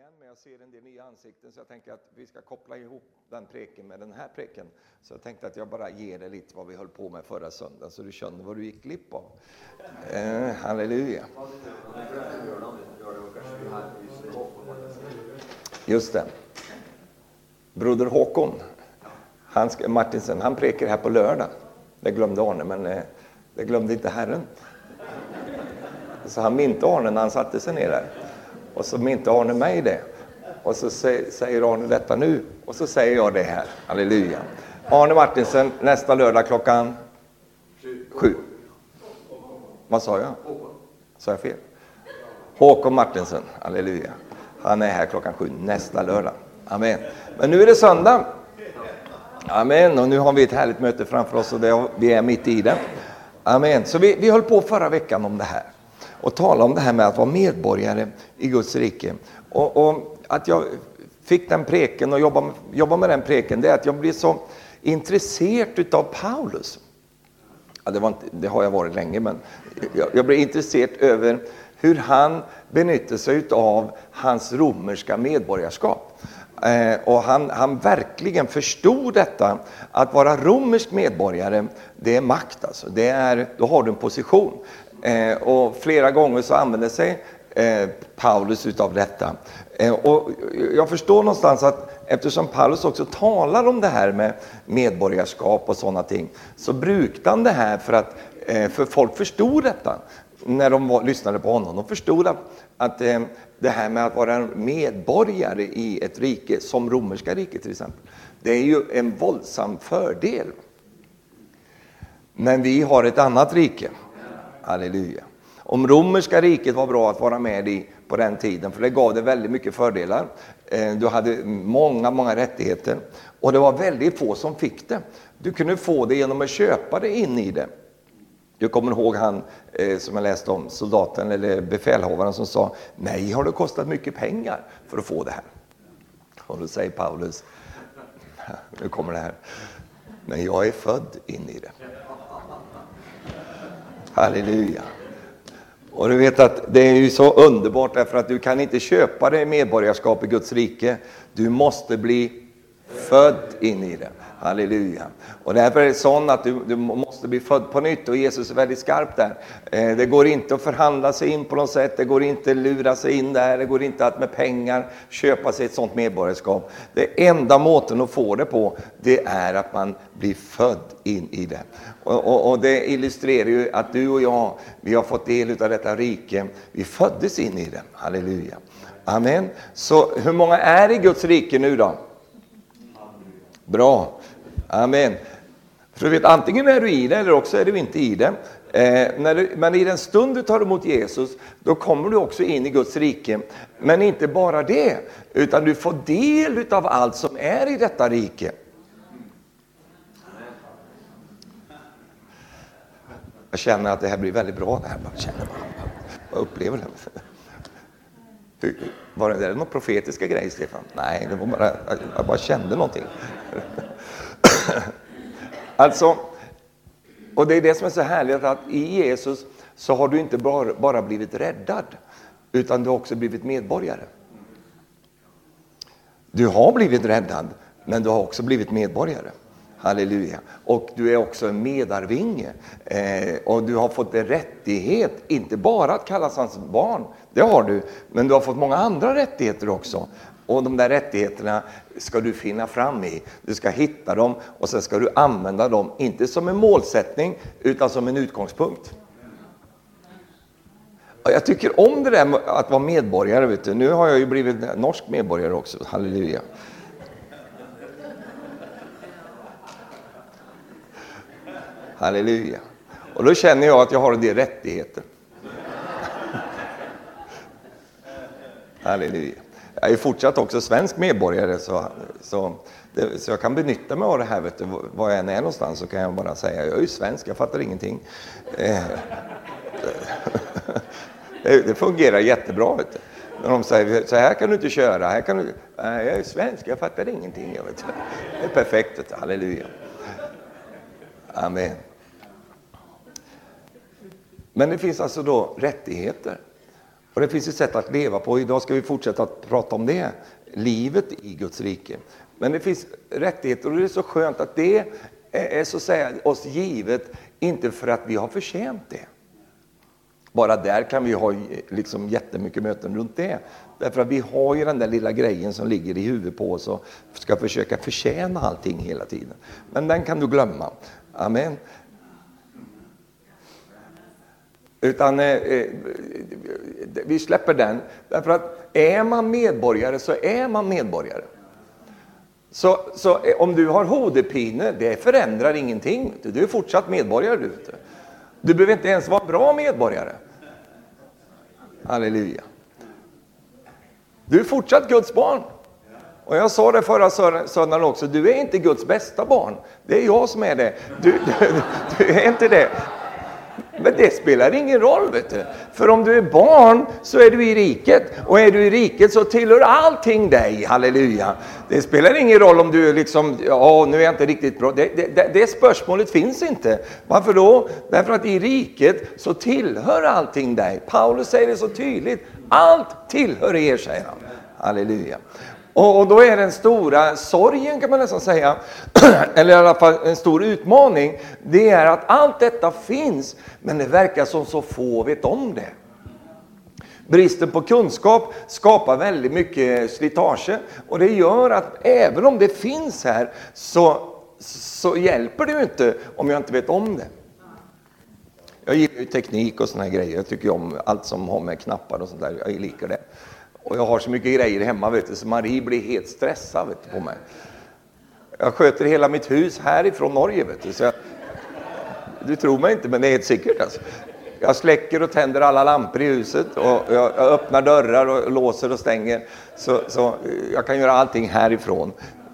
igen, men jag ser en del nya ansikten så jag tänker att vi ska koppla ihop den preken med den här preken. Så jag tänkte att jag bara ger dig lite vad vi höll på med förra söndagen så du känner vad du gick klipp av. Eh, halleluja. Just det. Broder Håkon han ska, Martinsen, han prekar här på lördag. Det glömde Arne, men eh, det glömde inte Herren. Så han minte Arne när han satte sig ner där. Och som inte Arne mig det. Och så säger Arne detta nu. Och så säger jag det här. Halleluja. Arne Martinsen, nästa lördag klockan sju. Vad sa jag? Sa jag fel? Håkon Martinsen, halleluja. Han är här klockan sju nästa lördag. Amen. Men nu är det söndag. Amen. Och nu har vi ett härligt möte framför oss och det, vi är mitt i det. Amen. Så vi, vi höll på förra veckan om det här och tala om det här med att vara medborgare i Guds rike. Och, och att jag fick den preken och jobba, jobba med den preken, det är att jag blev så intresserad av Paulus. Ja, det, inte, det, har jag varit länge, men jag, jag blev intresserad över hur han benyttade sig av hans romerska medborgarskap. Eh, och han, han verkligen förstod detta, att vara romersk medborgare, det är makt alltså. Det är, då har du en position. Eh, och flera gånger så använder sig eh, Paulus utav detta. Eh, och jag förstår någonstans att eftersom Paulus också talar om det här med medborgarskap och sådana ting, så brukade han det här för att eh, för folk förstod detta när de var, lyssnade på honom. De förstod att, att eh, det här med att vara medborgare i ett rike, som romerska riket till exempel, det är ju en våldsam fördel. Men vi har ett annat rike Halleluja. Om romerska riket var bra att vara med i på den tiden, för det gav det väldigt mycket fördelar. Eh, du hade många, många rättigheter och det var väldigt få som fick det. Du kunde få det genom att köpa det in i det. Du kommer ihåg han eh, som jag läste om, soldaten eller befälhavaren som sa, mig har det kostat mycket pengar för att få det här. Och då säger Paulus, nu kommer det här, men jag är född in i det. Halleluja. Och du vet att det är ju så underbart därför att du kan inte köpa dig medborgarskap i Guds rike. Du måste bli född in i det. Halleluja. Och därför är det så att du, du, måste bli född på nytt och Jesus är väldigt skarp där. Eh, det går inte att förhandla sig in på något sätt, det går inte att lura sig in där, det går inte att med pengar köpa sig ett sådant medborgarskap. Det enda måten att få det på, det är att man blir född in i det. Och, och, och det illustrerar ju att du och jag, vi har fått del av detta rike. Vi föddes in i det. Halleluja. Amen. Så hur många är i Guds rike nu då? Bra. Amen. För du vet, antingen är du i det eller också är du inte i det. Eh, när du, men i den stund du tar emot Jesus, då kommer du också in i Guds rike. Men inte bara det, utan du får del av allt som är i detta rike. Jag känner att det här blir väldigt bra. Det här. Jag känner bara, jag upplever det. Var det någon profetiska grejer, Stefan? Nej, det var bara, jag bara kände någonting. Alltså, och det är det som är så härligt att i Jesus så har du inte bara, bara blivit räddad, utan du har också blivit medborgare. Du har blivit räddad, men du har också blivit medborgare. Halleluja. Och du är också en medarvinge. Eh, och du har fått en rättighet, inte bara att kallas hans barn, det har du, men du har fått många andra rättigheter också. Och de där rättigheterna ska du finna fram i. Du ska hitta dem och sen ska du använda dem, inte som en målsättning, utan som en utgångspunkt. Jag tycker om det där att vara medborgare. Vet du. Nu har jag ju blivit norsk medborgare också, halleluja. Halleluja. Och då känner jag att jag har en del rättigheter. Halleluja. Jag är fortsatt också svensk medborgare så, så, det, så jag kan benytta mig av det här. Vet du, var jag än är någonstans så kan jag bara säga jag är ju svensk, jag fattar ingenting. Eh, det, det fungerar jättebra. Vet du. När de säger så här kan du inte köra, här kan du... Eh, jag är svensk, jag fattar ingenting. Jag vet. Det är perfekt, vet du. halleluja. Amen. Men det finns alltså då rättigheter. Och det finns ett sätt att leva på. Idag ska vi fortsätta att prata om det. Livet i Guds rike. Men det finns rättigheter och det är så skönt att det är så att säga oss givet, inte för att vi har förtjänt det. Bara där kan vi ha liksom jättemycket möten runt det. Därför att vi har ju den där lilla grejen som ligger i huvudet på oss och ska försöka förtjäna allting hela tiden. Men den kan du glömma. Amen. Utan eh, eh, vi släpper den. Därför att är man medborgare så är man medborgare. Så, så eh, om du har hodepine, det förändrar ingenting. Du är fortsatt medborgare. Du, du behöver inte ens vara bra medborgare. Halleluja. Du är fortsatt Guds barn. Och jag sa det förra söndagen också, du är inte Guds bästa barn. Det är jag som är det. Du, du, du är inte det. Men det spelar ingen roll, vet du. För om du är barn så är du i riket. Och är du i riket så tillhör allting dig, halleluja. Det spelar ingen roll om du liksom, ja nu är jag inte riktigt bra. Det, det, det spörsmålet finns inte. Varför då? Därför att i riket så tillhör allting dig. Paulus säger det så tydligt. Allt tillhör er, säger han. Halleluja. Och, då är den stora sorgen kan man nästan säga, eller i alla fall en stor utmaning, det är att allt detta finns, men det verkar som så få vet om det. Bristen på kunskap skapar väldigt mycket slitage och det gör att även om det finns här så, så hjälper det ju inte om jag inte vet om det. Jag gillar ju teknik och såna här grejer. Jag tycker om allt som har med knappar och sånt där. Jag gillar det. Och jag har så mycket grejer hemma vet du, så Marie blir helt stressad vet du, på mig. Jag sköter hela mitt hus härifrån Norge. Vet du, så jag, du tror mig inte, men det är helt säkert. Alltså. Jag släcker och tänder alla lampor i huset och jag, jag öppnar dörrar och låser och stänger. Så, så jag kan göra allting härifrån.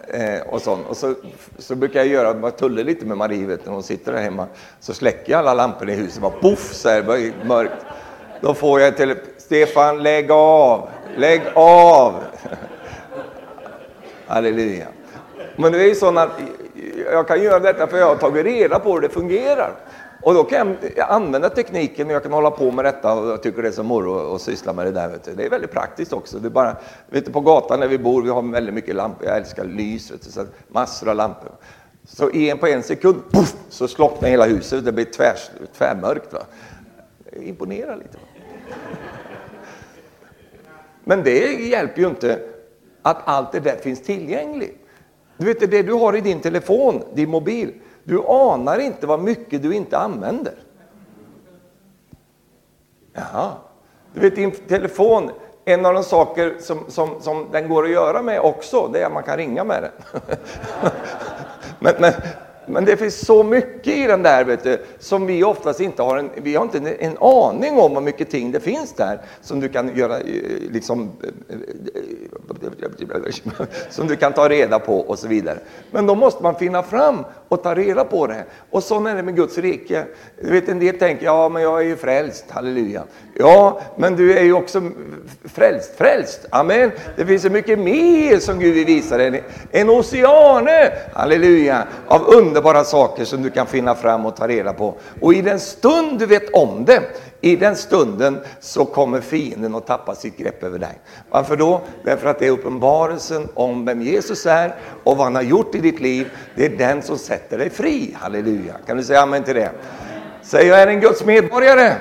Eh, och, sånt. och så, så brukar jag göra, bara tulla lite med Marie vet, när hon sitter där hemma. Så släcker jag alla lampor i huset, bara poff så här, mörkt. Då får jag till Stefan, lägg av, lägg av. Halleluja. Men det är ju så att jag kan göra detta för jag har tagit reda på hur det fungerar. Och då kan jag använda tekniken och jag kan hålla på med detta och jag tycker det är så moro att syssla med det där. Vet du. Det är väldigt praktiskt också. Det är bara, vet du, på gatan där vi bor, vi har väldigt mycket lampor. Jag älskar lys, vet du, så massor av lampor. Så en på en sekund, puff, så slocknar hela huset. Det blir tvärs, tvärmörkt. Va? Det imponerar lite. Men det hjälper ju inte att allt det där finns tillgängligt. Du vet, det du har i din telefon, din mobil, du anar inte vad mycket du inte använder. Jaha. Du vet, din telefon, en av de saker som, som, som den går att göra med också, det är att man kan ringa med den. men, men, men det finns så mycket i den där vet du, som vi oftast inte har en, vi har inte en, en aning om hur mycket ting det finns där som du kan göra eh, liksom eh, eh, som du kan ta reda på och så vidare. Men då måste man finna fram och ta reda på det. Och så är det med Guds rike. Du vet en del tänker, ja men jag är ju frälst, halleluja. Ja, men du är ju också frälst, frälst, amen. Det finns så mycket mer som Gud vill visa dig. En oceane, halleluja, av underbara saker som du kan finna fram och ta reda på. Och i den stund du vet om det, i den stunden så kommer fienden att tappa sitt grepp över dig. Varför då? Därför att det är uppenbarelsen om vem Jesus är och vad han har gjort i ditt liv. Det är den som sätter dig fri. Halleluja. Kan du säga amen till det? Säg jag är en Guds medborgare.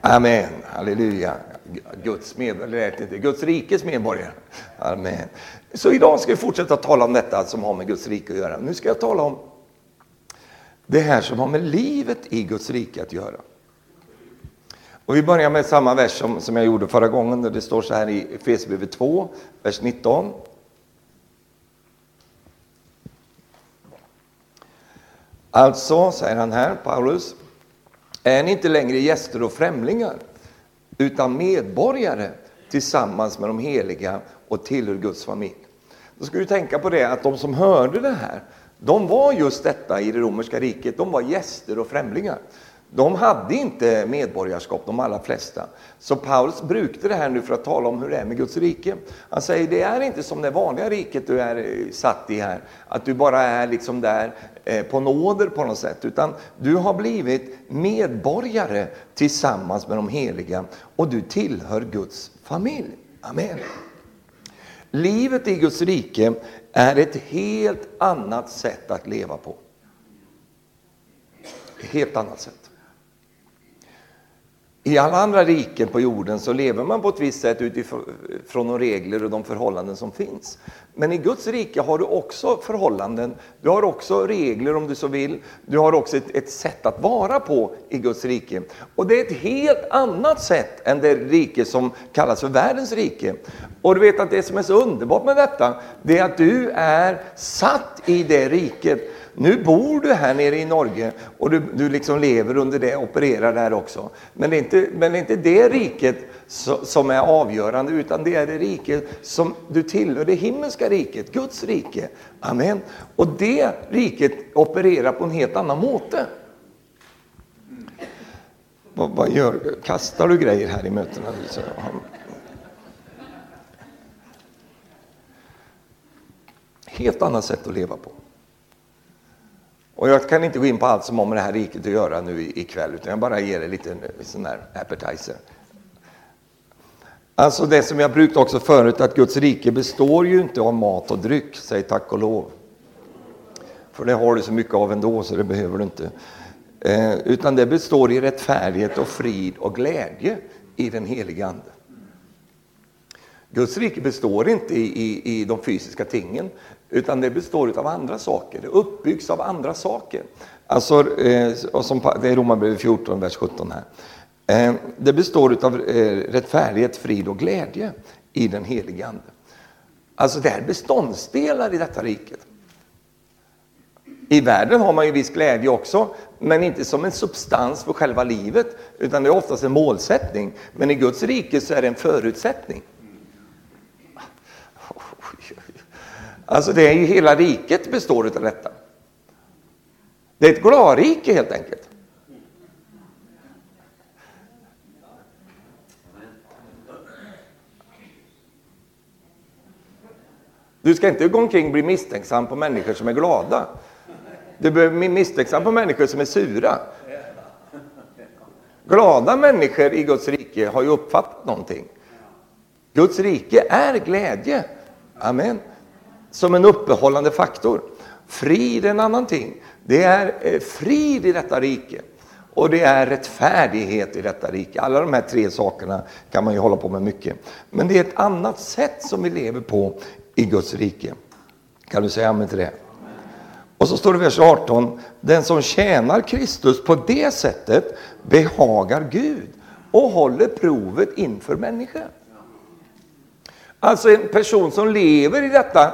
Amen. Halleluja. Guds medborgare, inte Guds rikes medborgare. Amen. Så idag ska vi fortsätta tala om detta som har med Guds rike att göra. Nu ska jag tala om det här som har med livet i Guds rike att göra. Och vi börjar med samma vers som, som jag gjorde förra gången. Där det står så här i Efesierbrevet 2, vers 19. Alltså, säger han här, Paulus, är ni inte längre gäster och främlingar, utan medborgare tillsammans med de heliga och tillhör Guds familj. Då ska du tänka på det att de som hörde det här, de var just detta i det romerska riket, de var gäster och främlingar. de hade inte medborgarskap, de allra flesta. Så Paulus brukade det här nu för att tala om hur det är med Guds rike. Han säger, det är inte som det vanliga riket du är eh, satt i här, att du bara är liksom där eh, på nåder på något sätt, utan du har blivit medborgare tillsammans med de heliga och du tillhör Guds familj. Amen. Livet i Guds rike är ett helt annat sätt att leva på. Ett helt annat sätt. I alla andra riken på jorden så lever man på ett visst sätt utifrån de regler och de förhållanden som finns. Men i Guds rike har du också förhållanden, du har också regler om du så vill, du har också ett, ett sätt att vara på i Guds rike. Och det är ett helt annat sätt än det rike som kallas för världens rike. Och du vet att det som är så underbart med detta, det är att du är satt i det riket. Nu bor du här nere i Norge och du, du liksom lever under det, opererar där också. Men det är inte, men det, är inte det riket som är avgörande, utan det är det rike som du tillhör, det himmelska riket, Guds rike. Amen. Och det riket opererar på en helt annan måte. Vad, vad gör Kastar du grejer här i mötena? Helt annat sätt att leva på. Och jag kan inte gå in på allt som har med det här riket att göra nu ikväll, utan jag bara ger er lite eh, sån här appetizer. Alltså det som jag brukt också förut, att Guds rike består ju inte av mat och dryck, säg tack och lov. För det har du så mycket av ändå, så det behöver du inte. Eh, utan det består i rättfärdighet och frid och glädje i den heliga Ande. Guds rike består inte i, i, i de fysiska tingen, utan det består av andra saker. Det uppbyggs av andra saker. Alltså, eh, och som, det är Romarbrevet 14, vers 17 här. Eh, det består av eh, rättfärdighet, frid och glädje i den helige Ande. Alltså det är beståndsdelar i detta riket. I världen har man ju viss glädje också, men inte som en substans för själva livet, utan det är oftast en målsättning. Men i Guds rike så är det en förutsättning. Alltså det är ju hela riket består av detta. Det är ett gladrike helt enkelt. Du ska inte gå omkring och bli misstänksam på människor som är glada. Du behöver bli misstänksam på människor som är sura. Glada människor i Guds rike har ju uppfattat någonting. Guds rike är glädje. Amen som en uppehållande faktor. Frid är en annan ting. Det är eh, frid i detta rike och det är rättfärdighet i detta rike. Alla de här tre sakerna kan man ju hålla på med mycket. Men det är ett annat sätt som vi lever på i Guds rike. Kan du säga amen till det? Och så står det i vers 18. Den som tjänar Kristus på det sättet behagar Gud och håller provet inför människan. Alltså en person som lever i detta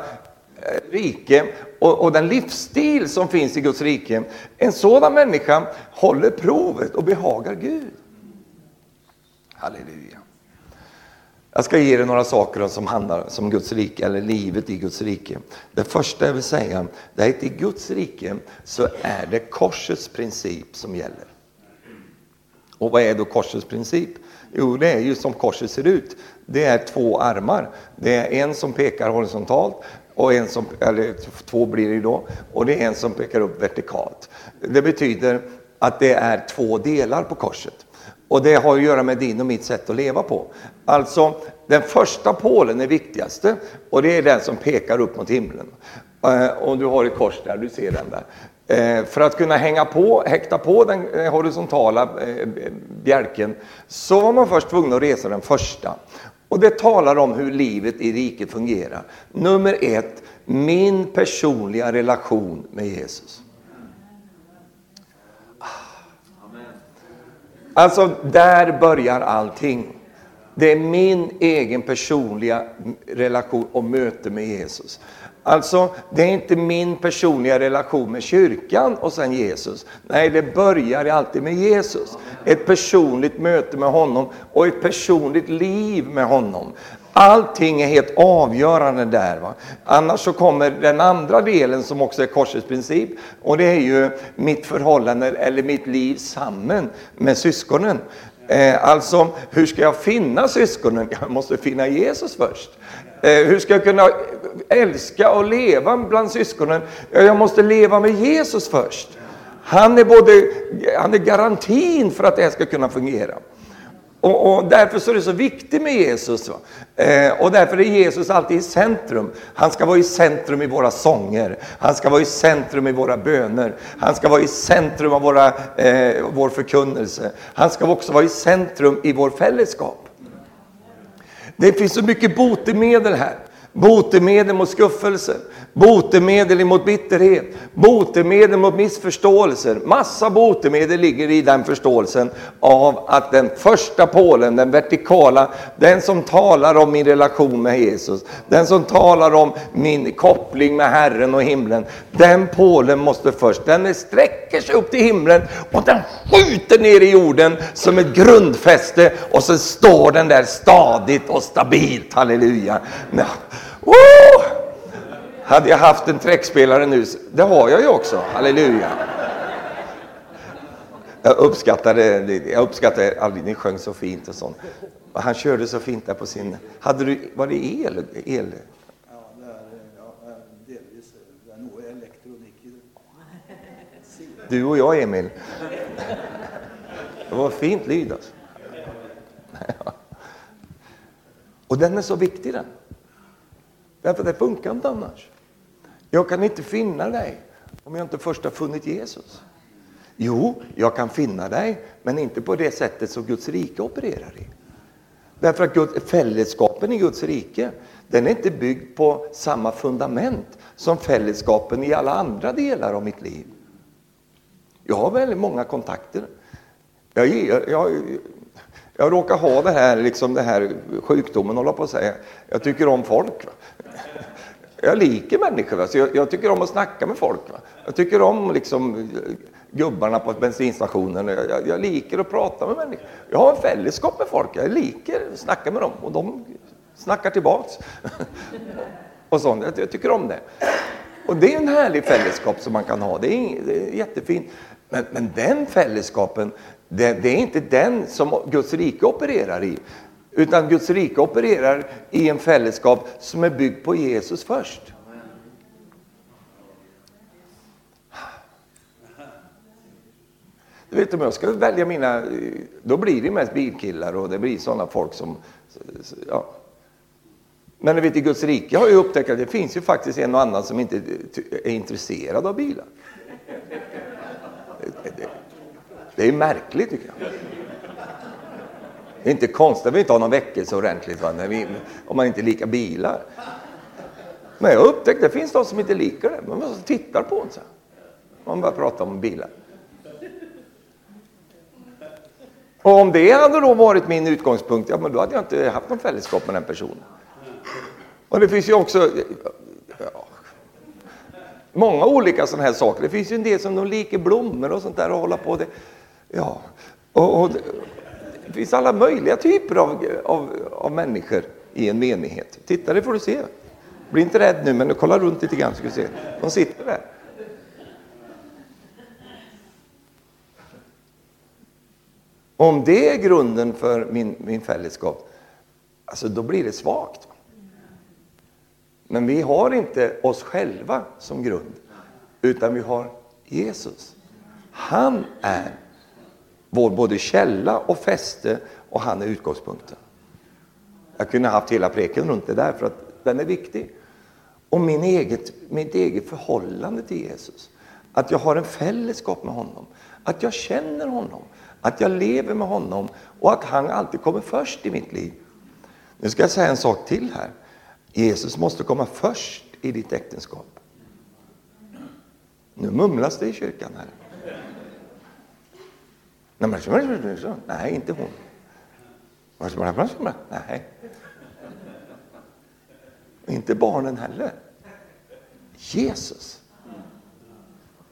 rike och, och, den livsstil som finns i Guds rike. En sådan människa håller provet och behagar Gud. Halleluja. Jag ska ge dig några saker som handlar om Guds rike, eller livet i Guds rike. Det första jag vill säga, det är att i Guds rike så är det korsets princip som gäller. Och vad är då korsets princip? Jo, det är ju som korset ser ut. Det är två armar. Det är en som pekar horisontalt och en som, eller två blir det då, och det är en som pekar upp vertikalt. Det betyder att det är två delar på korset. Och det har att göra med din och mitt sätt att leva på. Alltså, den första pålen är viktigaste och det är den som pekar upp mot himlen. Eh, om och du har ett kors där, du ser den där. Eh, för att kunna hänga på, häkta på den eh, horisontala bjälken så var man först tvungen att resa den första. Och det talar om hur livet i riket fungerar. Nummer ett, min personliga relation med Jesus. Ah. Alltså, där börjar allting. Det är min egen personliga relation och möte med Jesus. Alltså, det är inte min personliga relation med kyrkan och sen Jesus. Nej, det börjar alltid med Jesus. Ett personligt möte med honom och ett personligt liv med honom. Allting är helt avgörande där. Va? Annars så kommer den andra delen som också är korsets princip och det är ju mitt förhållande eller mitt liv samman med syskonen. Eh, alltså, hur ska jag finna syskonen? Jag måste finna Jesus först. Eh, hur ska jag kunna älska och leva bland syskonen? Jag måste leva med Jesus först. Han är, både, han är garantin för att det här ska kunna fungera. Och, och, därför så är det så viktigt med Jesus. Eh, och därför är Jesus alltid i centrum. Han ska vara i centrum i våra sånger. Han ska vara i centrum i våra böner. Han ska vara i centrum av våra, eh, vår förkunnelse. Han ska också vara i centrum i vår fällskap. Det finns så mycket botemedel här. Botemedel mot skuffelse, botemedel mot bitterhet, botemedel mot missförståelser. Massa botemedel ligger i den förståelsen av att den första pålen, den vertikala, den som talar om min relation med Jesus, den som talar om min koppling med Herren och himlen, den pålen måste först, den sträcker sig upp till himlen och den skjuter ner i jorden som ett grundfäste och så står den där stadigt och stabilt, halleluja. Woo! Hade jag haft en träckspelare nu, det har jag ju också, halleluja. Jag uppskattade, jag uppskattade aldrig, ni sjöng så fint och sånt. Han körde så fint där på sin, hade du, var det el? el? Du och jag, Emil. Det var fint lyd alltså. Och den är så viktig den. Därför det funkar inte annars. Jag kan inte finna dig om jag inte först har funnit Jesus. Jo, jag kan finna dig, men inte på det sättet som Guds rike opererar i. Därför att Gud, fällskapen i Guds rike, den är inte byggd på samma fundament som fällskapen i alla andra delar av mitt liv. Jag har väldigt många kontakter. Jag, jag, jag, jag råkar ha det här, liksom det här sjukdomen, hålla på att säga. Jag tycker om folk. Jag liker människor. Va? Så jag, jag, tycker om att snacka med folk. Va? Jag tycker om liksom, gubbarna på bensinstationen. Jag, jag, jag liker att prata med människor. Jag har en fällskap med folk. Jag liker att snacka med dem och de snackar tillbaks. och sånt. Jag, jag, tycker om det. Och det är en härlig fällskap som man kan ha. Det är, det är jättefint. Men, men den fällskapen, det, det, är inte den som Guds rike opererar i. Utan Guds rike opererar i en fällskap som är byggd på Jesus först. Du vet, om jag ska välja mina, då blir det mest bilkillar och det blir sådana folk som, ja. Men du vet, i Guds rike har jag upptäckt att det finns ju faktiskt en och annan som inte är intresserad av bilar. Det är märkligt tycker jag. Det är inte konstigt att vi inte har någon väckelse ordentligt va? Vi, om man inte likar bilar. Men jag upptäckte att det finns de som inte likar det. Man bara tittar på en så Man bara pratar om bilar. Och om det hade då varit min utgångspunkt, ja men då hade jag inte haft någon fällskap med den personen. Och det finns ju också ja, många olika sådana här saker. Det finns ju en del som de liker blommor och sånt där och hålla på det. Ja, och, och det finns alla möjliga typer av, av, av människor i en menighet. Titta, det får du se. Bli inte rädd nu, men kolla runt lite grann så ska du se. De sitter där. Om det är grunden för min, min fällskap, alltså då blir det svagt. Men vi har inte oss själva som grund, utan vi har Jesus. Han är vår både källa och fäste och han är utgångspunkten. Jag kunde ha haft hela preken runt det där för att den är viktig. Och min eget, mitt eget förhållande till Jesus. Att jag har en fällskap med honom. Att jag känner honom. Att jag lever med honom och att han alltid kommer först i mitt liv. Nu ska jag säga en sak till här. Jesus måste komma först i ditt äktenskap. Nu mumlas det i kyrkan här. Nej, inte hon. Nej. Inte barnen heller. Jesus,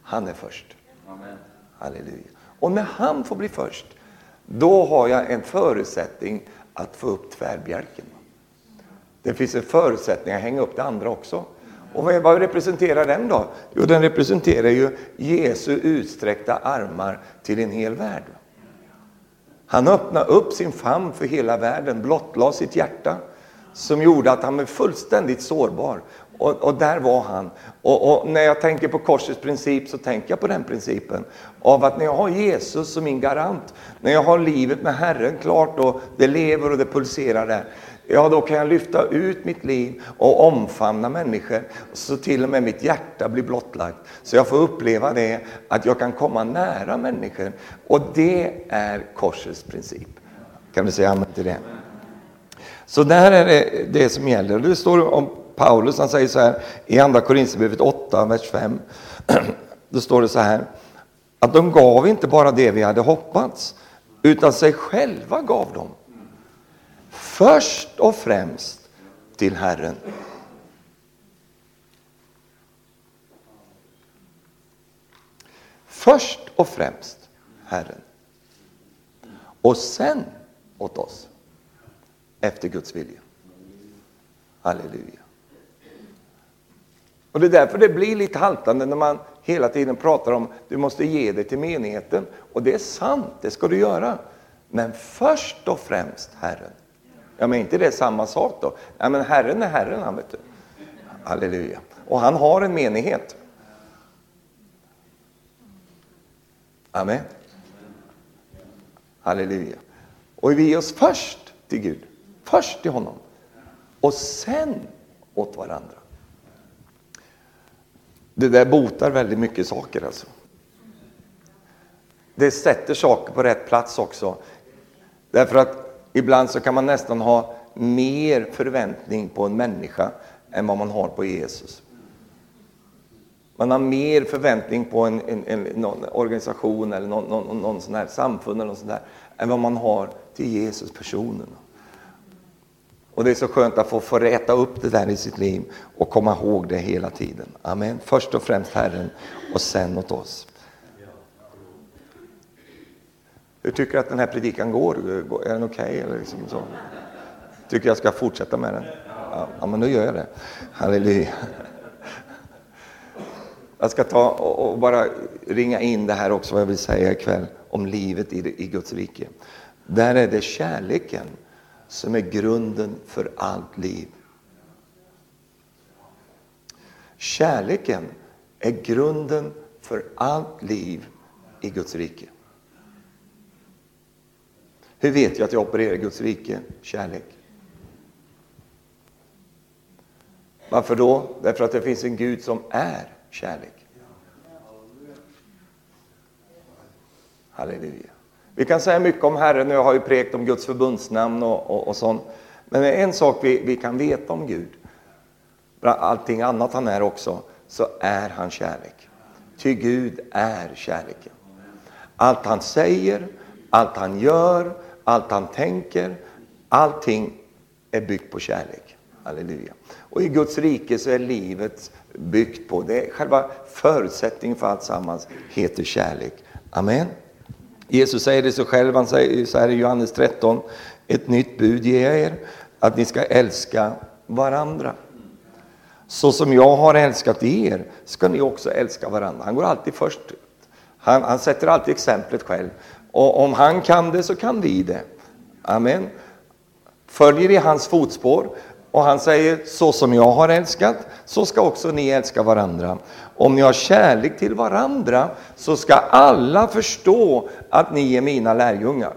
han är först. Halleluja. Och när han får bli först, då har jag en förutsättning att få upp tvärbjälken. Det finns en förutsättning att hänga upp det andra också. Och vad representerar den då? Jo, den representerar ju Jesu utsträckta armar till en hel värld. Han öppnade upp sin famn för hela världen, blottlade sitt hjärta som gjorde att han var fullständigt sårbar. Och, och där var han. Och, och, när jag tänker på korsets princip så tänker jag på den principen. Av att när jag har Jesus som min garant, när jag har livet med Herren klart och det lever och det pulserar där. Ja, då kan jag lyfta ut mitt liv och omfamna människor så till och med mitt hjärta blir blottlagt. Så jag får uppleva det, att jag kan komma nära människor. Och det är korsets princip. Kan du säga amen till det? Så där är det det som gäller. Det står om Paulus, han säger så här i andra Korinthierbrevet 8, vers 5. Då står det så här, att de gav inte bara det vi hade hoppats, utan sig själva gav de. Först och främst till Herren. Först och främst Herren. Och sen åt oss efter Guds vilja. Halleluja. Och Det är därför det blir lite haltande när man hela tiden pratar om du måste ge dig till menigheten. Och det är sant, det ska du göra. Men först och främst Herren. Ja, men inte det samma sak då? Ja, men Herren är Herren, han vet du. Halleluja. Och han har en menighet. Amen. Halleluja. Och vi ger oss först till Gud. Först till honom. Och sen åt varandra. Det där botar väldigt mycket saker alltså. Det sätter saker på rätt plats också. Därför att ibland så kan man nästan ha mer förväntning på en människa än vad man har på Jesus. Man har mer förväntning på en, en, en organisation eller någon, någon, någon sån här samfund eller något sånt där, än vad man har till Jesus personen. Och det är så skönt att få, få räta upp det där i sitt liv och komma ihåg det hela tiden. Amen. Först och främst Herren och sen åt oss. Hur tycker du att den här predikan går? Är den okej? Okay, liksom Tycker jag ska fortsätta med den? Ja, men då gör jag det. Halleluja. Jag ska ta och bara ringa in det här också, vad jag vill säga ikväll om livet i Guds rike. Där är det kärleken som är grunden för allt liv. Kärleken är grunden för allt liv i Guds rike. Hur vet jag att jag opererar i Guds rike? Kärlek. Varför då? Därför att det finns en Gud som är kärlek. Halleluja. Vi kan säga mycket om Herren, och jag har ju prekt om Guds förbundsnamn och, och, och sånt. Men en sak vi, vi kan veta om Gud, bland allting annat han är också, så är han kärlek. Ty Gud är kärleken. Allt han säger, allt han gör, allt han tänker, allting är byggt på kärlek. Halleluja. Och i Guds rike så är livet byggt på, det själva förutsättningen för allt sammans heter kärlek. Amen. Jesus säger det så själv, han säger så här i Johannes 13, ett nytt bud ger jag er, att ni ska älska varandra. Så som jag har älskat er ska ni också älska varandra. Han går alltid först. Han, han sätter alltid exemplet själv. Och om han kan det så kan vi det. Amen. Följer i hans fotspår och han säger så som jag har älskat så ska också ni älska varandra. Om ni har kärlek till varandra så ska alla förstå att ni är mina lärjungar.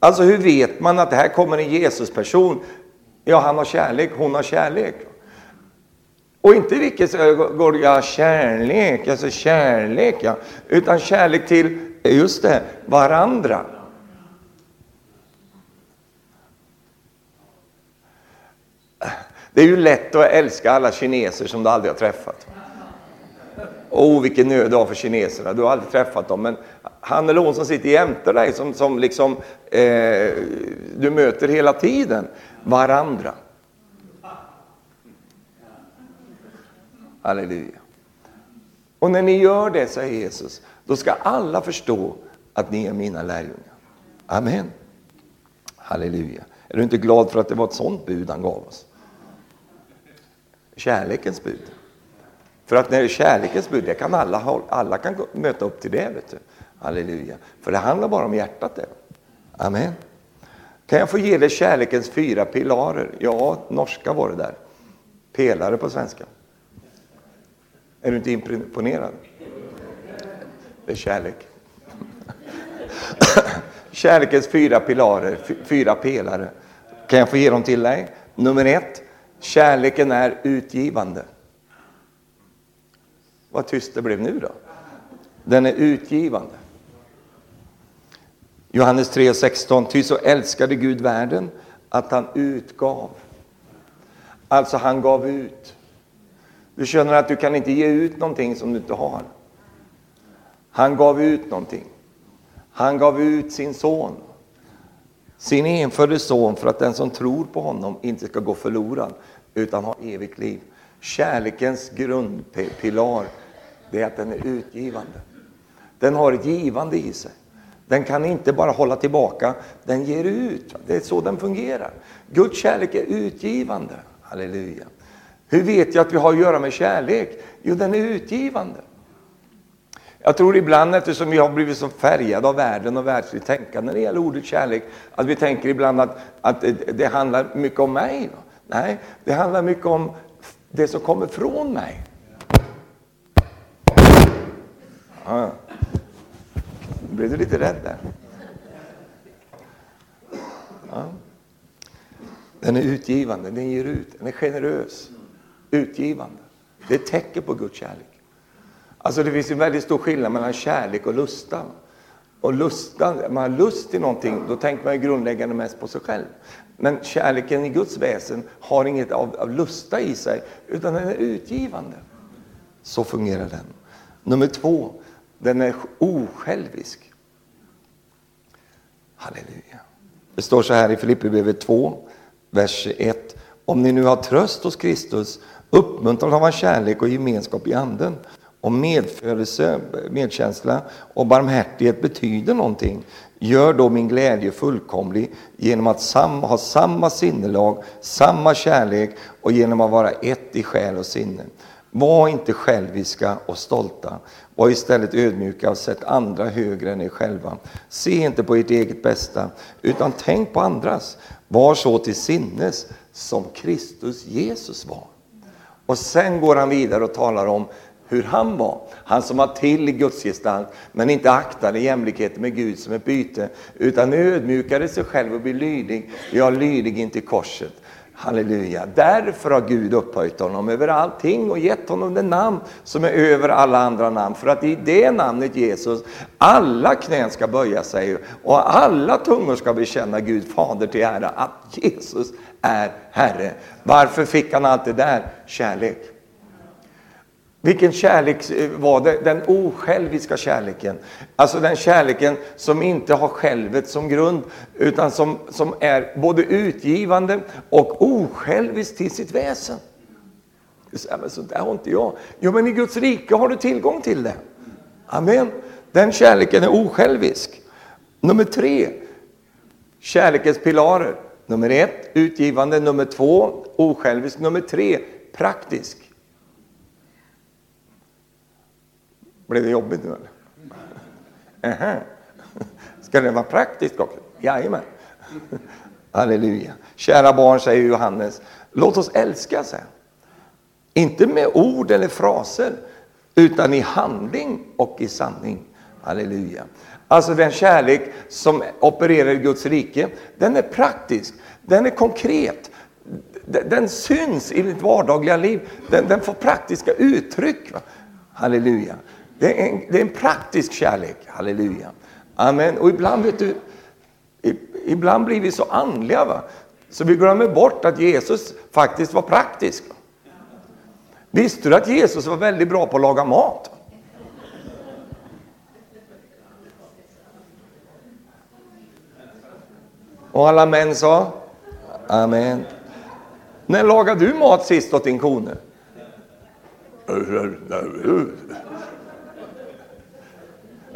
Alltså hur vet man att det här kommer en Jesusperson? Ja, han har kärlek, hon har kärlek. Och inte vilket går kärlek, alltså kärlek, ja. utan kärlek till, just det, varandra. Det är ju lätt att älska alla kineser som du aldrig har träffat. Oh, vilken nöd du har för kineserna. Du har aldrig träffat dem, men han eller hon som sitter jämte dig, som, som liksom, eh, du möter hela tiden. Varandra. Halleluja. Och när ni gör det, säger Jesus, då ska alla förstå att ni är mina lärjungar. Amen. Halleluja. Är du inte glad för att det var ett sånt bud han gav oss? Kärlekens bud. För att när det är kärlekens bud, det kan alla, alla kan möta upp till det. Vet du. Halleluja. För det handlar bara om hjärtat. Det. Amen. Kan jag få ge dig kärlekens fyra pilarer? Ja, norska var det där. Pelare på svenska. Är du inte imponerad? Det är kärlek. Kärlekens fyra pilarer, fyra pelare. Kan jag få ge dem till dig? Nummer ett, kärleken är utgivande. Vad tyst det blev nu då. Den är utgivande. Johannes 3.16, ty så älskade Gud världen att han utgav. Alltså han gav ut. Du känner att du kan inte ge ut någonting som du inte har. Han gav ut någonting. Han gav ut sin son. Sin enfödde son för att den som tror på honom inte ska gå förlorad utan ha evigt liv. Kärlekens grundpilar det är att den är utgivande. Den har ett givande i sig. Den kan inte bara hålla tillbaka, den ger ut. Det är så den fungerar. Guds kärlek är utgivande. Halleluja. Hur vet jag att vi har att göra med kärlek? Jo, den är utgivande. Jag tror ibland, eftersom vi har blivit så färgade av världen och världsligt tänkande när det gäller ordet kärlek, att vi tänker ibland att, att det handlar mycket om mig. Nej, det handlar mycket om det som kommer från mig. Ja. Nu blev du lite rädd där. Ja. Den är utgivande, den ger ut, den är generös. Utgivande. Det är ett tecken på Guds kärlek. Alltså det finns en väldigt stor skillnad mellan kärlek och lustan. Och lustan, man har lust till någonting, då tänker man ju grundläggande mest på sig själv. Men kärleken i Guds väsen har inget av, av lusta i sig, utan den är utgivande. Så fungerar den. Nummer två, den är osjälvisk. Halleluja. Det står så här i Filipperbrevet 2, vers 1. Om ni nu har tröst hos Kristus, uppmuntran av hans kärlek och gemenskap i anden, och medfödelse, medkänsla och barmhärtighet betyder någonting, gör då min glädje fullkomlig genom att ha samma sinnelag, samma kärlek och genom att vara ett i själ och sinne. Var inte själviska och stolta. Var istället ödmjuka och sätt andra högre än er själva. Se inte på ert eget bästa, utan tänk på andras. Var så till sinnes som Kristus Jesus var. Och sen går han vidare och talar om hur han var. Han som var till i Guds gestalt, men inte aktade jämlikheten med Gud som ett byte, utan ödmjukade sig själv och blev lydig, ja, lydig in till korset. Halleluja. Därför har Gud upphöjt honom över allting och gett honom det namn som är över alla andra namn. För att i det namnet Jesus, alla knän ska böja sig och alla tungor ska bekänna Gud Fader till ära att Jesus är Herre. Varför fick han allt det där? Kärlek. Vilken kärlek eh, var det? Den osjälviska kärleken. Alltså den kärleken som inte har självet som grund, utan som, som är både utgivande och osjälvisk till sitt väsen. Men så där har inte jag. Jo, men i Guds rike har du tillgång till det. Amen. Den kärleken är osjälvisk. Nummer tre, kärlekens pilarer. Nummer ett, utgivande. Nummer två, osjälvisk. Nummer tre, praktisk. Blev det jobbigt nu eller? Aha. Ska det vara praktiskt också? Jajamän. Halleluja. Kära barn, säger Johannes, låt oss älska sig. Inte med ord eller fraser, utan i handling och i sanning. Halleluja. Alltså den kärlek som opererar i Guds rike, den är praktisk, den är konkret. Den, syns i ditt vardagliga liv, den, den får praktiska uttryck. Halleluja. Det är, en, det är en praktisk kärlek. Halleluja. Amen. Och ibland, vet du, ibland blir vi så andliga va? så vi glömmer bort att Jesus faktiskt var praktisk. Visste du att Jesus var väldigt bra på att laga mat? Och alla män sa? Amen. När lagade du mat sist åt din kone?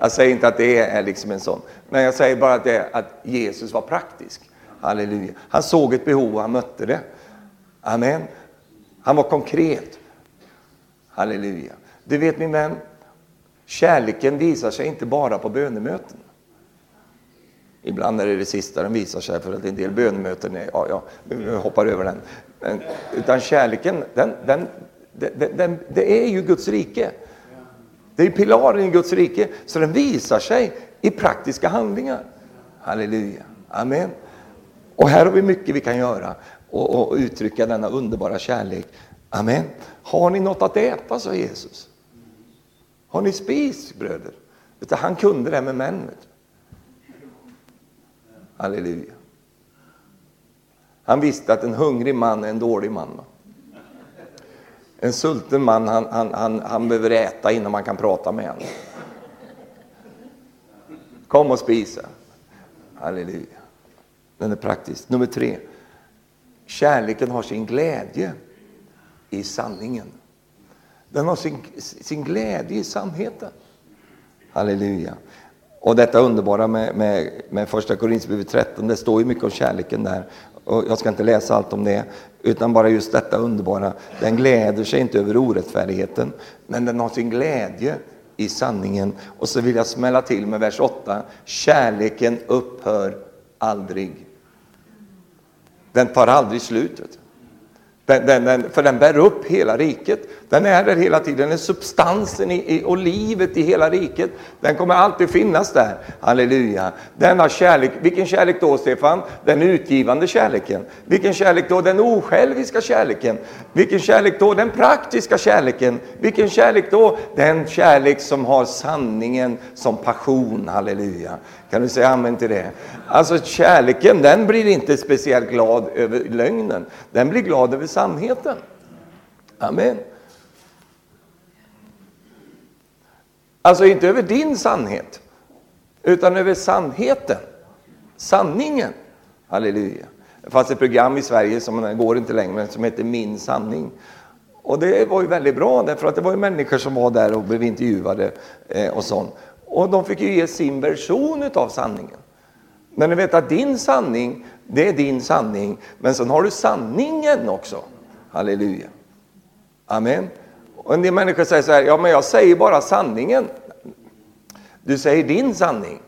Jag säger inte att det är liksom en sån, men jag säger bara att, det, att Jesus var praktisk. Halleluja. Han såg ett behov och han mötte det. Amen. Han var konkret. Halleluja. Du vet min vän, kärleken visar sig inte bara på bönemöten. Ibland är det det sista den visar sig för att en del bönemöten är, ja, ja, vi hoppar över den. Men, utan kärleken, den, den, den, den, det är ju Guds rike. Det är pilaren i Guds rike, så den visar sig i praktiska handlingar. Halleluja. Amen. Och här har vi mycket vi kan göra och, och uttrycka denna underbara kärlek. Amen. Har ni något att äta, sa Jesus. Har ni spis, bröder? Utan han kunde det med män. Halleluja. Han visste att en hungrig man är en dålig man. En sulten man, han, han, han, han behöver äta innan man kan prata med honom. Kom och spisa. Halleluja. Den är praktisk. Nummer tre. Kärleken har sin glädje i sanningen. Den har sin, sin glädje i sannheten. Halleluja. Och detta underbara med, med, med första Korinthierbrevet 13, det står ju mycket om kärleken där. Och jag ska inte läsa allt om det, utan bara just detta underbara. Den gläder sig inte över orättfärdigheten, men den har sin glädje i sanningen. Och så vill jag smälla till med vers 8. Kärleken upphör aldrig. Den tar aldrig slut. Den, den, den, för den bär upp hela riket. Den är där hela tiden. Den är substansen i, i, och livet i hela riket. Den kommer alltid finnas där. Halleluja. Denna kärlek, vilken kärlek då Stefan? Den utgivande kärleken. Vilken kärlek då? Den osjälviska kärleken. Vilken kärlek då? Den praktiska kärleken. Vilken kärlek då? Den kärlek som har sanningen som passion. Halleluja. Kan du säga amen till det? Alltså kärleken, den blir inte speciellt glad över lögnen. Den blir glad över sannheten. Amen. Alltså inte över din sannhet, utan över sannheten. Sanningen. Halleluja. Det fanns ett program i Sverige som går inte längre, som heter Min sanning. Och det var ju väldigt bra, därför att det var ju människor som var där och blev intervjuade eh, och sånt. Och de fick ju ge sin version av sanningen. Men ni vet att din sanning, det är din sanning. Men sen har du sanningen också. Halleluja. Amen. Och en del människor säger så här, ja men jag säger bara sanningen. Du säger din sanning.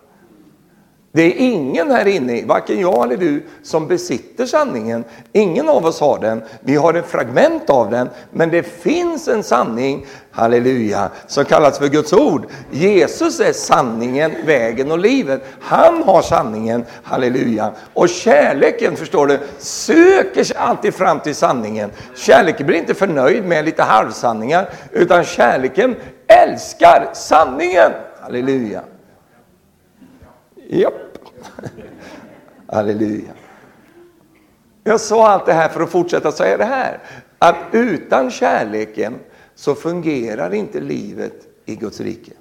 Det är ingen här inne, varken jag eller du, som besitter sanningen. Ingen av oss har den. Vi har ett fragment av den, men det finns en sanning, halleluja, som kallas för Guds ord. Jesus är sanningen, vägen och livet. Han har sanningen, halleluja. Och kärleken, förstår du, söker sig alltid fram till sanningen. Kärleken blir inte förnöjd med lite halvsanningar, utan kärleken älskar sanningen. Halleluja. Japp. Halleluja. Jag sa allt det här för att fortsätta säga det här. Att utan kärleken så fungerar inte livet i Guds rike.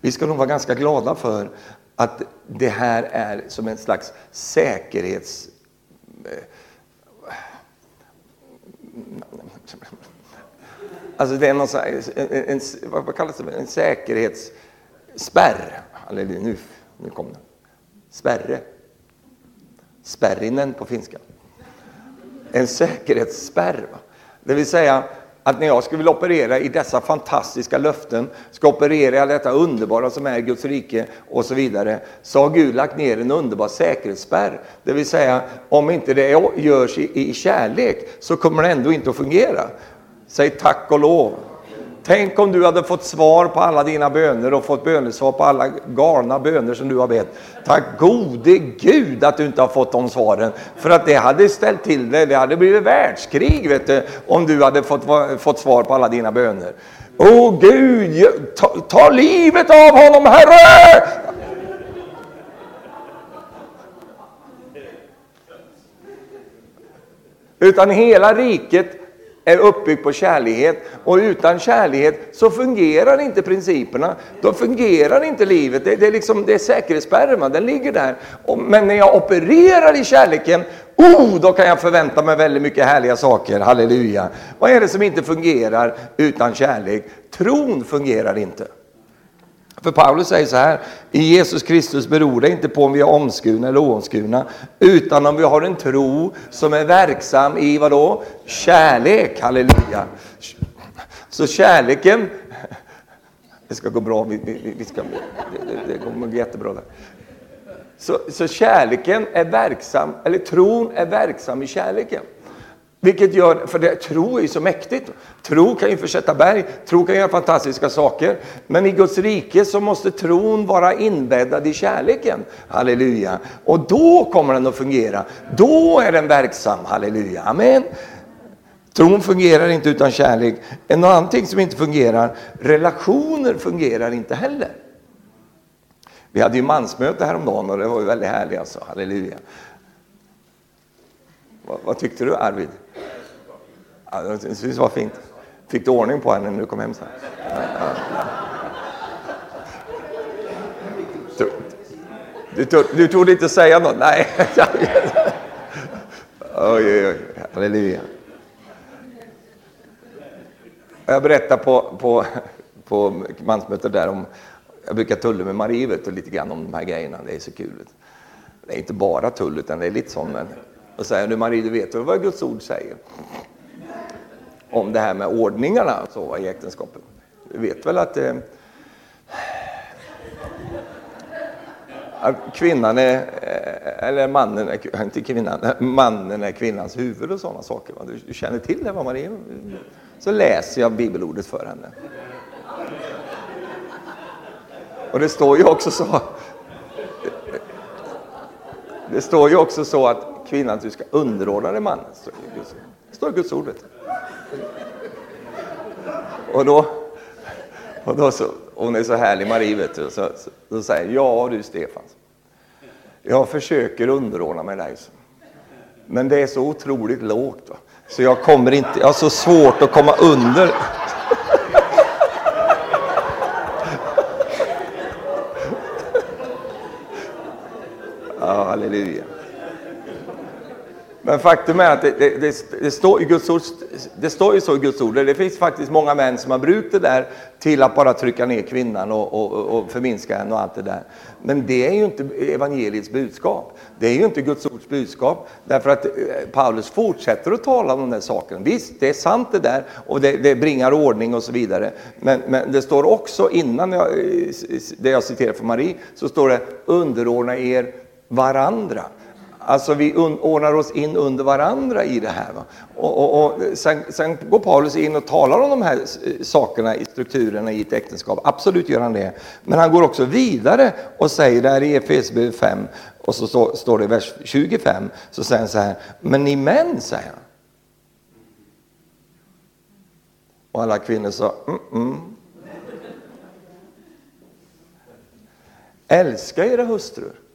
Vi ska nog vara ganska glada för att det här är som en slags säkerhets... Eh, alltså det är någon en, en, vad kallas det? En säkerhetsspärr eller nu, nu kom den. Spärre. Spärrinen på finska. En säkerhetsspärr. Va? Det vill säga att när jag skulle vilja operera i dessa fantastiska löften, ska operera i detta underbara som är Guds rike och så vidare, så har Gud lagt ner en underbar säkerhetsspärr. Det vill säga, om inte det görs i, i kärlek så kommer det ändå inte att fungera. Säg tack och lov. Tänk om du hade fått svar på alla dina böner och fått bönesvar på alla galna böner som du har bett. Tack gode Gud att du inte har fått de svaren. För att det hade ställt till det. Det hade blivit världskrig vet du, om du hade fått, fått svar på alla dina böner. Åh Gud, ta, ta livet av honom Herre! Utan hela riket är uppbyggd på kärlighet och utan kärlighet så fungerar inte principerna. Då fungerar inte livet. Det, det är liksom, det är säkerhetsspärren, den ligger där. Och, men när jag opererar i kärleken, oh, då kan jag förvänta mig väldigt mycket härliga saker. Halleluja. Vad är det som inte fungerar utan kärlek? Tron fungerar inte. För Paulus säger så här, i Jesus Kristus beror det inte på om vi är omskurna eller oomskurna, utan om vi har en tro som är verksam i vad då? Kärlek, halleluja. Så kärleken, det ska gå bra, vi, vi, vi ska, det, det kommer gå jättebra där. Så, så kärleken är verksam, eller tron är verksam i kärleken. Vilket gör, för det, tro är ju så mäktigt. Tro kan ju försätta berg, tro kan göra fantastiska saker. Men i Guds rike så måste tron vara inbäddad i kärleken. Halleluja. Och då kommer den att fungera. Då är den verksam. Halleluja. Amen. Tron fungerar inte utan kärlek. En annan ting som inte fungerar, relationer fungerar inte heller. Vi hade ju mansmöte häromdagen och det var ju väldigt härligt alltså. Halleluja. Vad, vad tyckte du Arvid? Ja, det var fint. Fick du ordning på henne när du kom hem sen? Ja, Du, du, du trodde inte säga något? Nej. oj, oj, oj. Halleluja. Jag berättade på, på, på mansmötet där om, jag brukar tulla med Marie och lite grann om de här grejerna, det är så kul. Det är inte bara tull utan det är lite sånt. men och säger du Marie, du vet väl vad Guds ord säger? Om det här med ordningarna så, i äktenskapet. Du vet väl att, eh, att kvinnan är, eh, eller mannen är, inte kvinnan, mannen är kvinnans huvud och sådana saker. Du, du känner till det va är. Så läser jag bibelordet för henne. Och det står ju också så. Det står ju också så att kvinnan du ska underordna dig mannen. Det står i Guds ord. Och då, och då så, hon är så härlig Marie, vet du, så, så, så säger ja du Stefan, jag försöker underordna mig dig. Men det är så otroligt lågt. Va? Så jag kommer inte, jag har så svårt att komma under. ja, halleluja. Men faktum är att det, det, det, det, står i Guds ord, det står ju så i Guds ord. Det finns faktiskt många män som har brukt det där till att bara trycka ner kvinnan och, och, och förminska henne och allt det där. Men det är ju inte evangeliets budskap. Det är ju inte Guds ords budskap. Därför att eh, Paulus fortsätter att tala om de där sakerna. Visst, det är sant det där och det, det bringar ordning och så vidare. Men, men det står också innan jag, eh, det jag citerar från Marie, så står det underordna er varandra. Alltså vi ordnar oss in under varandra i det här. Och, och, och sen, sen, går Paulus in och talar om de här eh, sakerna i strukturerna i ett äktenskap. Absolut gör han det. Men han går också vidare och säger där i Efesierbrevet 5 och så står, står det i vers 25 så säger han så här. Men ni män, säger han. Och alla kvinnor sa mm, mm. Älska era hustrur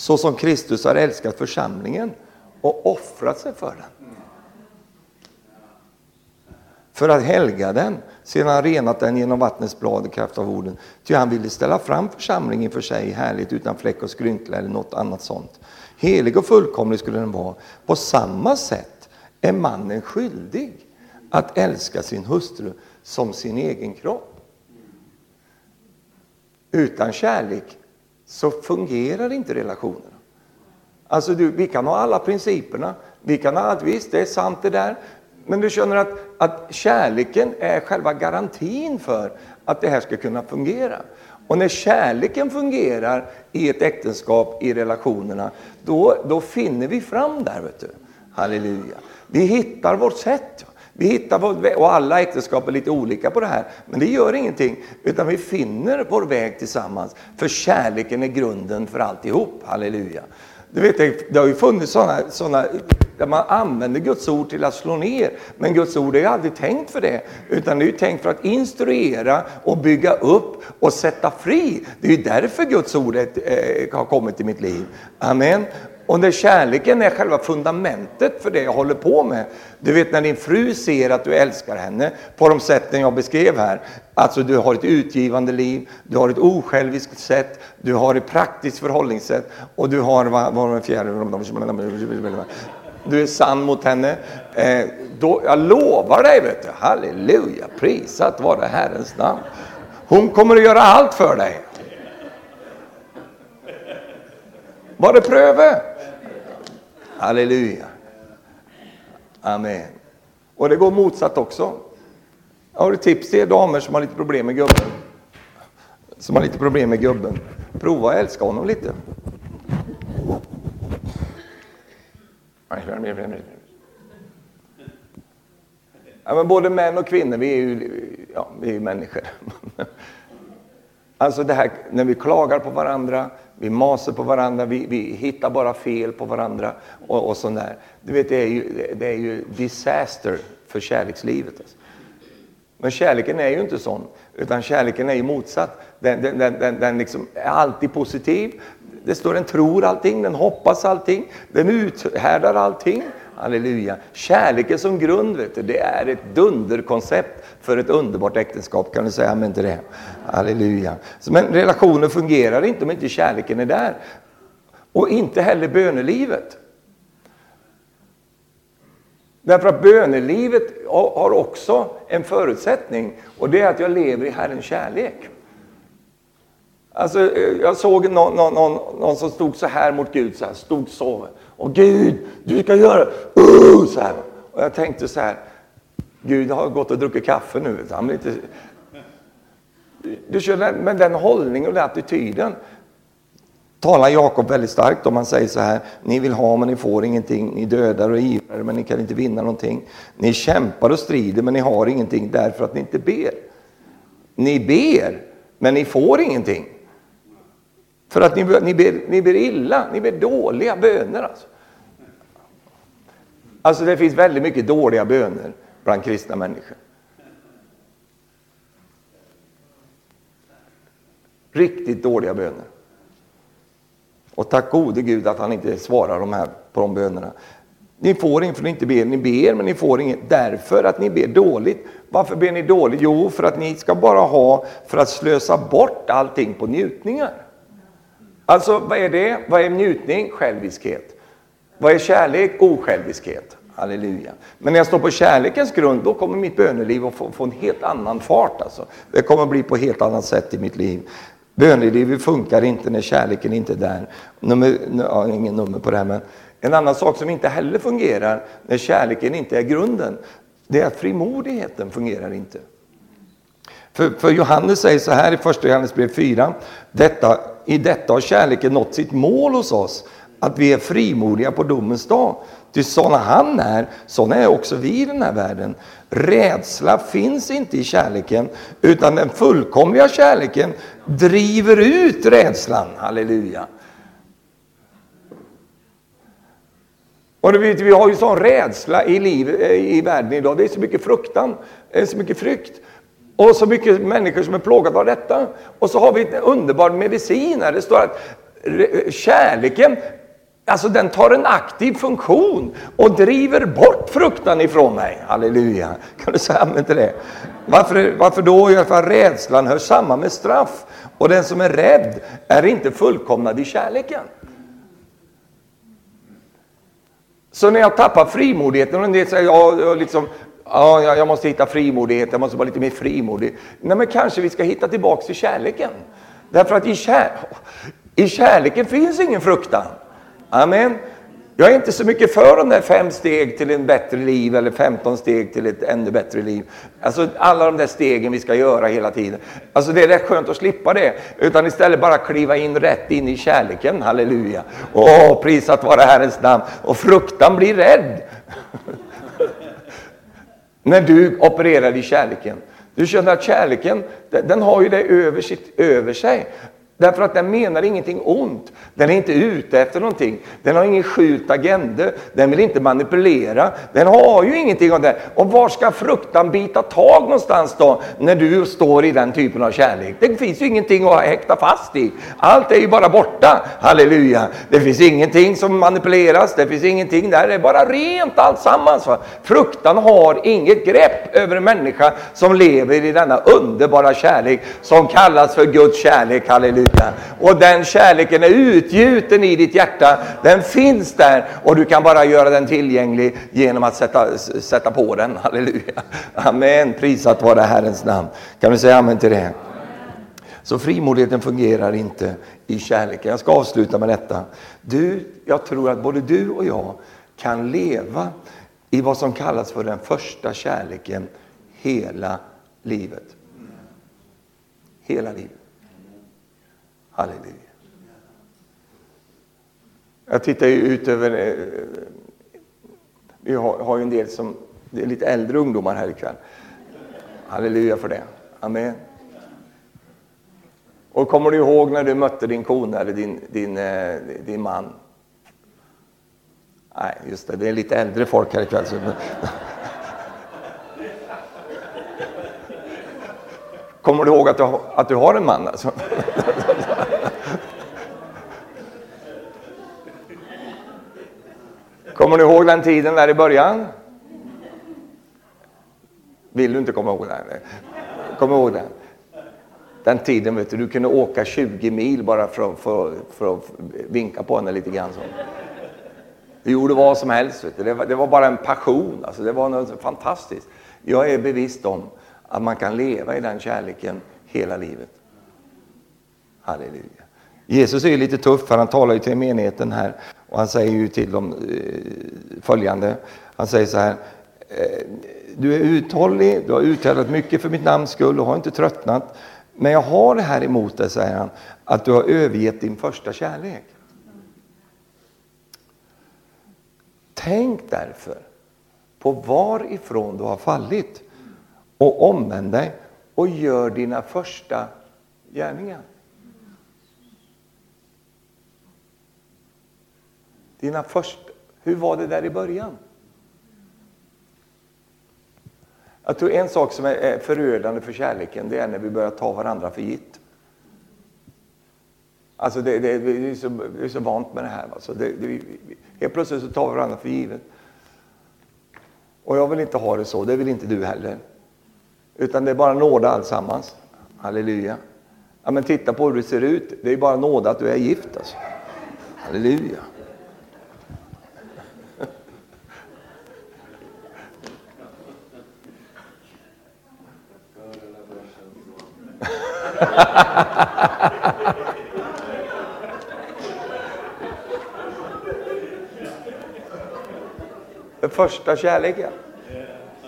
så som Kristus har älskat församlingen och offrat sig för den. För att helga den, sedan han renat den genom vattnets blad i kraft av orden. Ty han ville ställa fram församlingen för sig härligt utan fläck och skrynkla eller något annat sånt. Helig och fullkomlig skulle den vara. På samma sätt är mannen skyldig att älska sin hustru som sin egen kropp. Utan kärlek så fungerar inte relationerna. Alltså du, vi kan ha alla principerna, vi kan ha allt, visst det är sant det där, men du känner att, att kärleken är själva garantin för att det här ska kunna fungera. Och när kärleken fungerar i ett äktenskap, i relationerna, då, då finner vi fram där. Vet du. Halleluja. Vi hittar vårt sätt. Vi hittar vår, och alla äktenskap är lite olika på det här, men det gör ingenting. Utan vi finner vår väg tillsammans. För kärleken är grunden för alltihop. Halleluja. Du vet, det har ju funnits sådana, sådana där man använder Guds ord till att slå ner. Men Guds ord är ju aldrig tänkt för det, utan det är ju tänkt för att instruera och bygga upp och sätta fri. Det är ju därför Guds ord eh, har kommit i mitt liv. Amen. Och när kärleken är själva fundamentet för det jag håller på med. Du vet när din fru ser att du älskar henne på de sätten jag beskrev här. Alltså du har ett utgivande liv, du har ett osjälviskt sätt, du har ett praktiskt förhållningssätt och du har, vad var den fjärde? Du är sann mot henne. Eh, då, jag lovar dig, vet du, halleluja, prisat vare Herrens namn. Hon kommer att göra allt för dig. Var det pröve? Halleluja. Amen. Och det går motsatt också. Har du tips till er damer som har lite problem med gubben. Som har lite problem med gubben. Prova att älska honom lite. Ja, men både män och kvinnor, vi är ju, ja, vi är människor. Alltså det här när vi klagar på varandra, vi masar på varandra, vi, vi hittar bara fel på varandra och, och sånt där. Du vet, det är ju, det är ju disaster för kärlekslivet. Alltså. Men kärleken är ju inte sån, utan kärleken är ju motsatt. Den, den, den, den liksom är alltid positiv. Det står den tror allting, den hoppas allting, den uthärdar allting. Halleluja. Kärleken som grund, vet du, det är ett dunderkoncept för ett underbart äktenskap. Kan du säga amen till det? Halleluja. Men relationen fungerar inte om inte kärleken är där. Och inte heller bönelivet. Därför att bönelivet har också en förutsättning och det är att jag lever i Herrens kärlek. Alltså, eh, jag såg någon, någon, någon, någon som stod så här mot Gud, så här, stod så. Och Gud, du ska göra uh, så här. Och jag tänkte så här, Gud har gått och druckit kaffe nu. Han blir inte... Du känner, med den hållningen och den attityden talar Jakob väldigt starkt om. Han säger så här, ni vill ha men ni får ingenting, ni dödar och ivrar men ni kan inte vinna någonting. Ni kämpar och strider men ni har ingenting därför att ni inte ber. Ni ber men ni får ingenting. För att ni, ni, ber, ni ber illa, ni ber dåliga böner. Alltså. alltså det finns väldigt mycket dåliga böner bland kristna människor. Riktigt dåliga böner. Och tack gode Gud att han inte svarar de här, på de bönerna. Ni får inte för ni inte ber. Ni ber, men ni får inget därför att ni ber dåligt. Varför ber ni dåligt? Jo, för att ni ska bara ha för att slösa bort allting på njutningar. Alltså, vad är det? Vad är njutning? Själviskhet. Vad är kärlek? Osjälviskhet. Halleluja. Men när jag står på kärlekens grund, då kommer mitt böneliv att få, få en helt annan fart. Alltså. Det kommer att bli på ett helt annat sätt i mitt liv. Bönelivet funkar inte när kärleken inte är där. Nummer, ja, ingen nummer på det här, men en annan sak som inte heller fungerar när kärleken inte är grunden, det är att frimodigheten fungerar inte. För, för Johannes säger så här i första Johannesbrev 4. Detta, I detta har kärleken nått sitt mål hos oss, att vi är frimodiga på domens dag. Ty sådana han är, sådana är också vi i den här världen. Rädsla finns inte i kärleken, utan den fullkomliga kärleken driver ut rädslan. Halleluja. Och vet, vi har ju sån rädsla i, liv, eh, i världen idag. Det är så mycket fruktan, så mycket frykt. Och så mycket människor som är plågade av detta. Och så har vi en underbar medicin här. Det står att kärleken, alltså den tar en aktiv funktion och driver bort fruktan ifrån mig. Halleluja. Kan du säga amen till det? Varför, varför då? Jo, för rädslan hör samman med straff. Och den som är rädd är inte fullkomnad i kärleken. Så när jag tappar frimodigheten och en del säger ja, liksom, ja, jag måste hitta frimodighet, jag måste vara lite mer frimodig. Nej, men kanske vi ska hitta tillbaks till kärleken. Därför att i, kär, i kärleken finns ingen fruktan. Amen. Jag är inte så mycket för de där fem steg till en bättre liv eller 15 steg till ett ännu bättre liv. Alltså alla de där stegen vi ska göra hela tiden. Alltså det är rätt skönt att slippa det. Utan istället bara kliva in rätt in i kärleken. Halleluja. Åh, prisat vare Herrens namn. Och fruktan blir rädd. När du opererar i kärleken. Du känner att kärleken, den har ju det över, sitt, över sig. Därför att den menar ingenting ont. Den är inte ute efter någonting. Den har ingen skjult agenda. Den vill inte manipulera. Den har ju ingenting av det. Och var ska fruktan bita tag någonstans då? När du står i den typen av kärlek. Det finns ju ingenting att häkta fast i. Allt är ju bara borta. Halleluja. Det finns ingenting som manipuleras. Det finns ingenting där. Det är bara rent alltsammans. Fruktan har inget grepp över en människa som lever i denna underbara kärlek som kallas för Guds kärlek. Halleluja kyrka. Och den kärleken är utgjuten i ditt hjärta. Den finns där och du kan bara göra den tillgänglig genom att sätta, sätta på den. Halleluja. Amen. Prisat vare Herrens namn. Kan du säga amen till det? Så frimodigheten fungerar inte i kärleken. Jag ska avsluta med detta. Du, jag tror att både du och jag kan leva i vad som kallas för den första kärleken hela livet. Hela livet. Halleluja. Jag tittar ju ut över... Eh, vi har, ju en del som... Det är lite äldre ungdomar här ikväll. Halleluja för det. Amen. Och kommer du ihåg när du mötte din kona eller din, din, eh, din man? Nej, just det, det är lite äldre folk här ikväll. Kommer du ihåg att du, att du har en man? Alltså? Kommer du ihåg den tiden där i början? Vill du inte komma ihåg den? Kom ihåg den. Den tiden vet du, du kunde åka 20 mil bara för, för, för att vinka på henne lite grann. Så. Du gjorde vad som helst. Vet du. Det, var, det var bara en passion. Alltså, det var något fantastiskt. Jag är bevisst om att man kan leva i den kärleken hela livet. Halleluja. Jesus är ju lite tuff, för han talar ju till menigheten här. Och han säger ju till dem eh, följande. Han säger så här. Eh, du är uthållig, du har uthärdat mycket för mitt namns skull och har inte tröttnat. Men jag har det här emot dig, säger han, att du har övergett din första kärlek. Tänk därför på varifrån du har fallit och omvänd dig och gör dina första gärningar. Dina första, hur var det där i början? Jag tror en sak som är förödande för kärleken, det är när vi börjar ta varandra för gitt. Alltså det, det, vi, är så, vi är så vant med det här. Alltså det, det, helt plötsligt så tar vi varandra för givet. Och jag vill inte ha det så, det vill inte du heller. Utan det är bara nåda alltsammans. Halleluja. Ja, men titta på hur du ser ut. Det är bara nåda att du är gift. Alltså. Halleluja. Den första kärleken.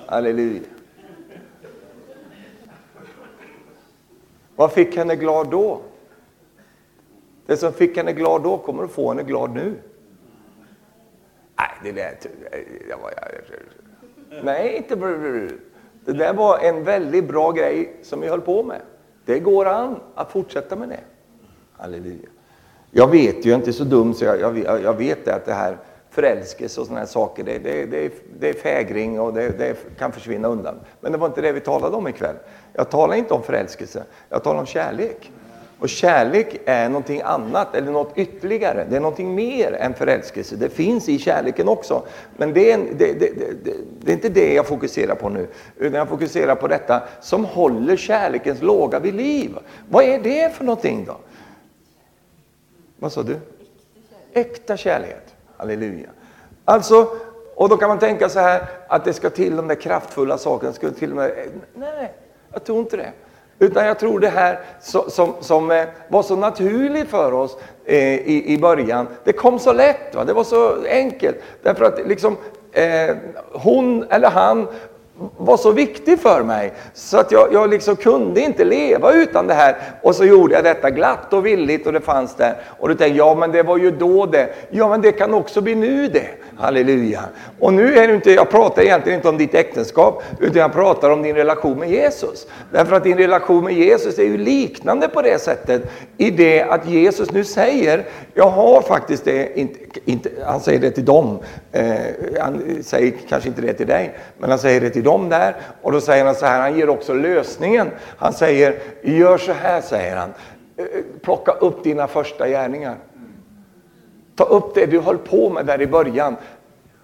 Halleluja. Vad fick henne glad då? Det som fick henne glad då kommer att få henne glad nu. Nej, det lät... Det var, nej, inte... Det där var en väldigt bra grej som vi höll på med. Det går an att fortsätta med det. Halleluja. Jag vet ju, jag är inte så dum så jag, jag, jag vet att det här förälskelse och sådana här saker, det, det, det, det är fägring och det, det, kan försvinna undan. Men det var inte det vi talade om ikväll. Jag talar inte om förälskelse, jag talar om kärlek. Och kärlek är någonting annat, eller något ytterligare. Det är någonting mer än förälskelse. Det finns i kärleken också. Men det är, det, det, det är, inte det jag fokuserar på nu. Utan jag fokuserar på detta som håller kärlekens låga vid liv. Vad är det för någonting då? Vad sa du? Äkta kärlek. Halleluja. Alltså, och då kan man tänka så här att det ska till de där kraftfulla sakerna. Ska till med, nej, jag tror inte det. Utan jag tror det här som, som, som var så naturligt för oss eh, i, i början, det kom så lätt. Va? Det var så enkelt. Därför att liksom, eh, hon eller han var så viktig för mig så att jag, jag liksom kunde inte leva utan det här. Och så gjorde jag detta glatt och villigt och det fanns där. Och du tänker, ja men det var ju då det. Ja men det kan också bli nu det. Halleluja. Och nu är det inte, jag pratar egentligen inte om ditt äktenskap, utan jag pratar om din relation med Jesus. Därför att din relation med Jesus är ju liknande på det sättet i det att Jesus nu säger, jag har faktiskt det, inte, inte, han säger det till dem, eh, han säger kanske inte det till dig, men han säger det till dem där. Och då säger han så här, han ger också lösningen. Han säger, gör så här, säger han, eh, eh, plocka upp dina första gärningar. Ta upp det du höll på med där i början.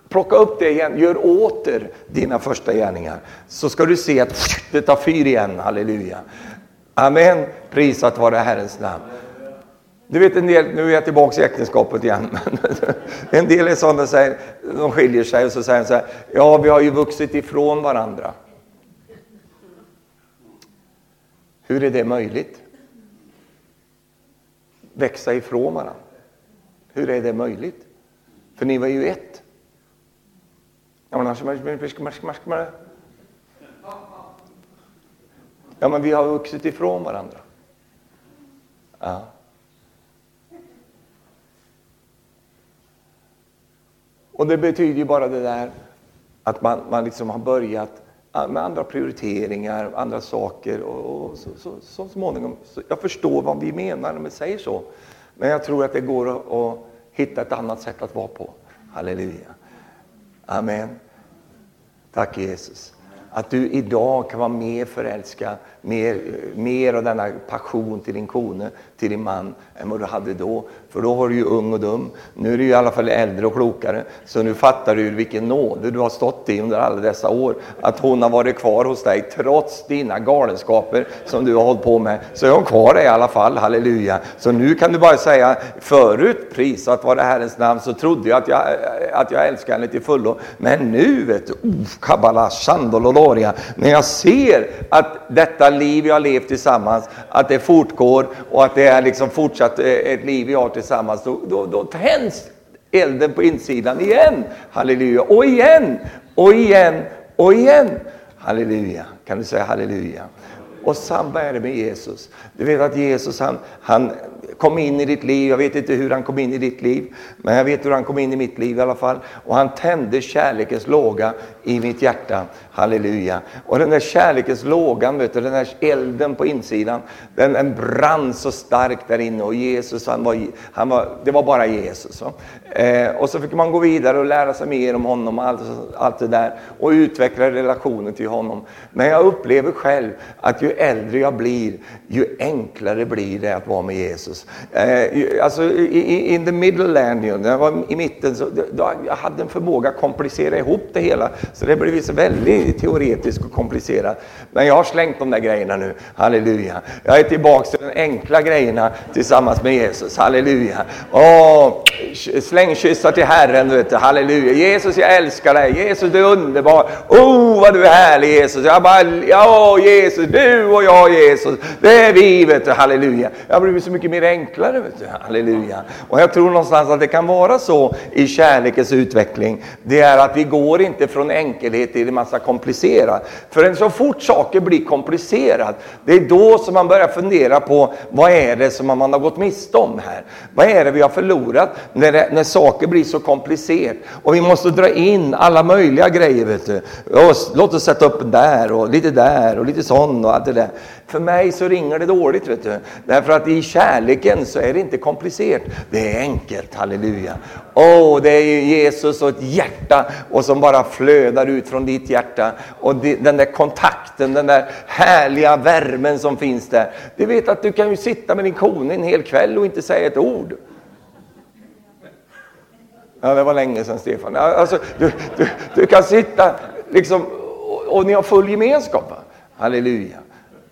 Plocka upp det igen, gör åter dina första gärningar. Så ska du se att det tar fyr igen, halleluja. Amen, prisat vare Herrens namn. Du vet en del, nu är jag tillbaka i äktenskapet igen, en del är sådana som de skiljer sig och så säger de så här, ja vi har ju vuxit ifrån varandra. Hur är det möjligt? Växa ifrån varandra. Hur är det möjligt? För ni var ju ett. Ja, men vi har vuxit ifrån varandra. Ja. Och det betyder ju bara det där att man, man liksom har börjat med andra prioriteringar, andra saker och, och så, så, så småningom. Så jag förstår vad vi menar när vi säger så. Men jag tror att det går att, att hitta ett annat sätt att vara på. Halleluja. Amen. Tack Jesus. Att du idag kan vara mer förälskad, mer, mer av denna passion till din kone, till din man, än vad du hade då. För då var du ju ung och dum. Nu är du i alla fall äldre och klokare. Så nu fattar du vilken nåde du har stått i under alla dessa år. Att hon har varit kvar hos dig trots dina galenskaper som du har hållit på med. Så är hon kvar i alla fall, halleluja. Så nu kan du bara säga, förut prisat var det Herrens namn, så trodde jag att jag, att jag älskar henne till fullo. Men nu vet du, kabbala, shandololoria, när jag ser att detta liv jag har levt tillsammans, att det fortgår och att det är liksom fortsatt eh, ett liv jag har tillsammans, då, då, då tänds elden på insidan igen. Halleluja. Och igen, och igen, och igen. Halleluja. Kan du säga halleluja? Och samma är det med Jesus. Du vet att Jesus han, han kom in i ditt liv. Jag vet inte hur han kom in i ditt liv, men jag vet hur han kom in i mitt liv i alla fall. Och han tände kärlekens låga i mitt hjärta. Halleluja. Och den där kärlekens lågan, vet du, den där elden på insidan, den, den brann så starkt där inne. Och Jesus, han var, han var, det var bara Jesus. Eh, och så fick man gå vidare och lära sig mer om honom, allt, allt det där. Och utveckla relationen till honom. Men jag upplever själv att ju äldre jag blir, ju enklare blir det att vara med Jesus. Eh, alltså i, in the middle land, när jag var i mitten, så, då, jag hade en förmåga att komplicera ihop det hela. Så det blev så väldigt teoretiskt och komplicerat. Men jag har slängt de där grejerna nu, halleluja. Jag är tillbaka till de enkla grejerna tillsammans med Jesus, halleluja. Åh, släng kyssar till Herren, vet du, halleluja. Jesus, jag älskar dig. Jesus, du är underbar. Oh, vad du är härlig Jesus. Jag bara, ja Jesus, du och jag Jesus, det är vi, vet du, halleluja. Jag har blivit så mycket mer enklare, vet du, halleluja. Och jag tror någonstans att det kan vara så i kärlekens utveckling. Det är att vi går inte från enkelhet till en massa komplicerat. För så fort saker blir komplicerat, det är då som man börjar fundera på vad är det som man har gått miste om här? Vad är det vi har förlorat när, det, när saker blir så komplicerat? Och vi måste dra in alla möjliga grejer, vet du. Låt oss sätta upp där och lite där och lite sån och allt det där. För mig så ringer det dåligt, vet du. Därför att i kärleken så är det inte komplicerat. Det är enkelt, halleluja. Åh, oh, det är Jesus och ett hjärta och som bara flödar ut från ditt hjärta. Och den där kontakten, den där härliga värmen som finns där. Du vet att du kan ju sitta med din kone en hel kväll och inte säga ett ord. Ja, det var länge sedan Stefan. Alltså, du, du, du kan sitta liksom, och, och ni har full gemenskap. Halleluja.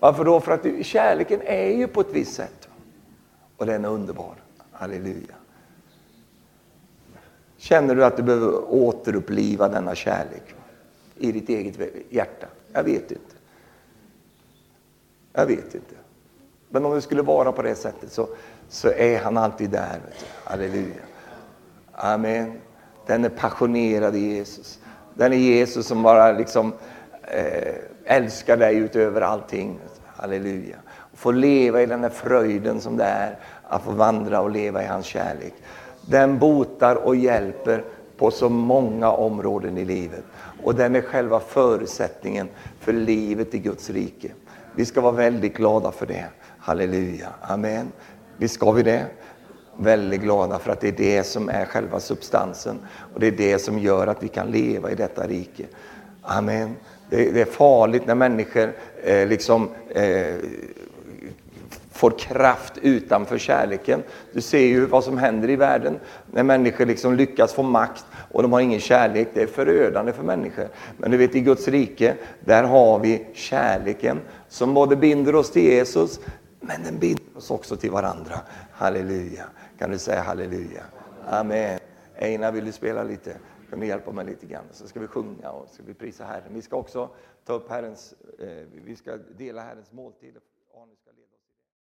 Varför då? För att kärleken är ju på ett visst sätt. Och den är underbar. Halleluja. Känner du att du behöver återuppliva denna kärlek i ditt eget hjärta? Jag vet inte. Jag vet inte. Men om det skulle vara på det sättet så, så är han alltid där. Halleluja. Amen. Den är passionerad i Jesus. Den är Jesus som bara liksom eh, älskar dig utöver allting. Halleluja. Få leva i den här fröjden som det är att få vandra och leva i hans kärlek. Den botar och hjälper på så många områden i livet. Och den är själva förutsättningen för livet i Guds rike. Vi ska vara väldigt glada för det. Halleluja. Amen. Visst ska vi det? Väldigt glada för att det är det som är själva substansen. Och det är det som gör att vi kan leva i detta rike. Amen. Det är farligt när människor eh, liksom eh, får kraft utanför kärleken. Du ser ju vad som händer i världen när människor liksom lyckas få makt och de har ingen kärlek. Det är förödande för människor. Men du vet i Guds rike, där har vi kärleken som både binder oss till Jesus, men den binder oss också till varandra. Halleluja. Kan du säga halleluja? Amen. Einar, vill du spela lite? Kan du hjälpa mig lite grann? Så ska vi sjunga och ska vi prisa Herren. Vi ska också ta upp Herrens, eh, vi ska dela Herrens måltid.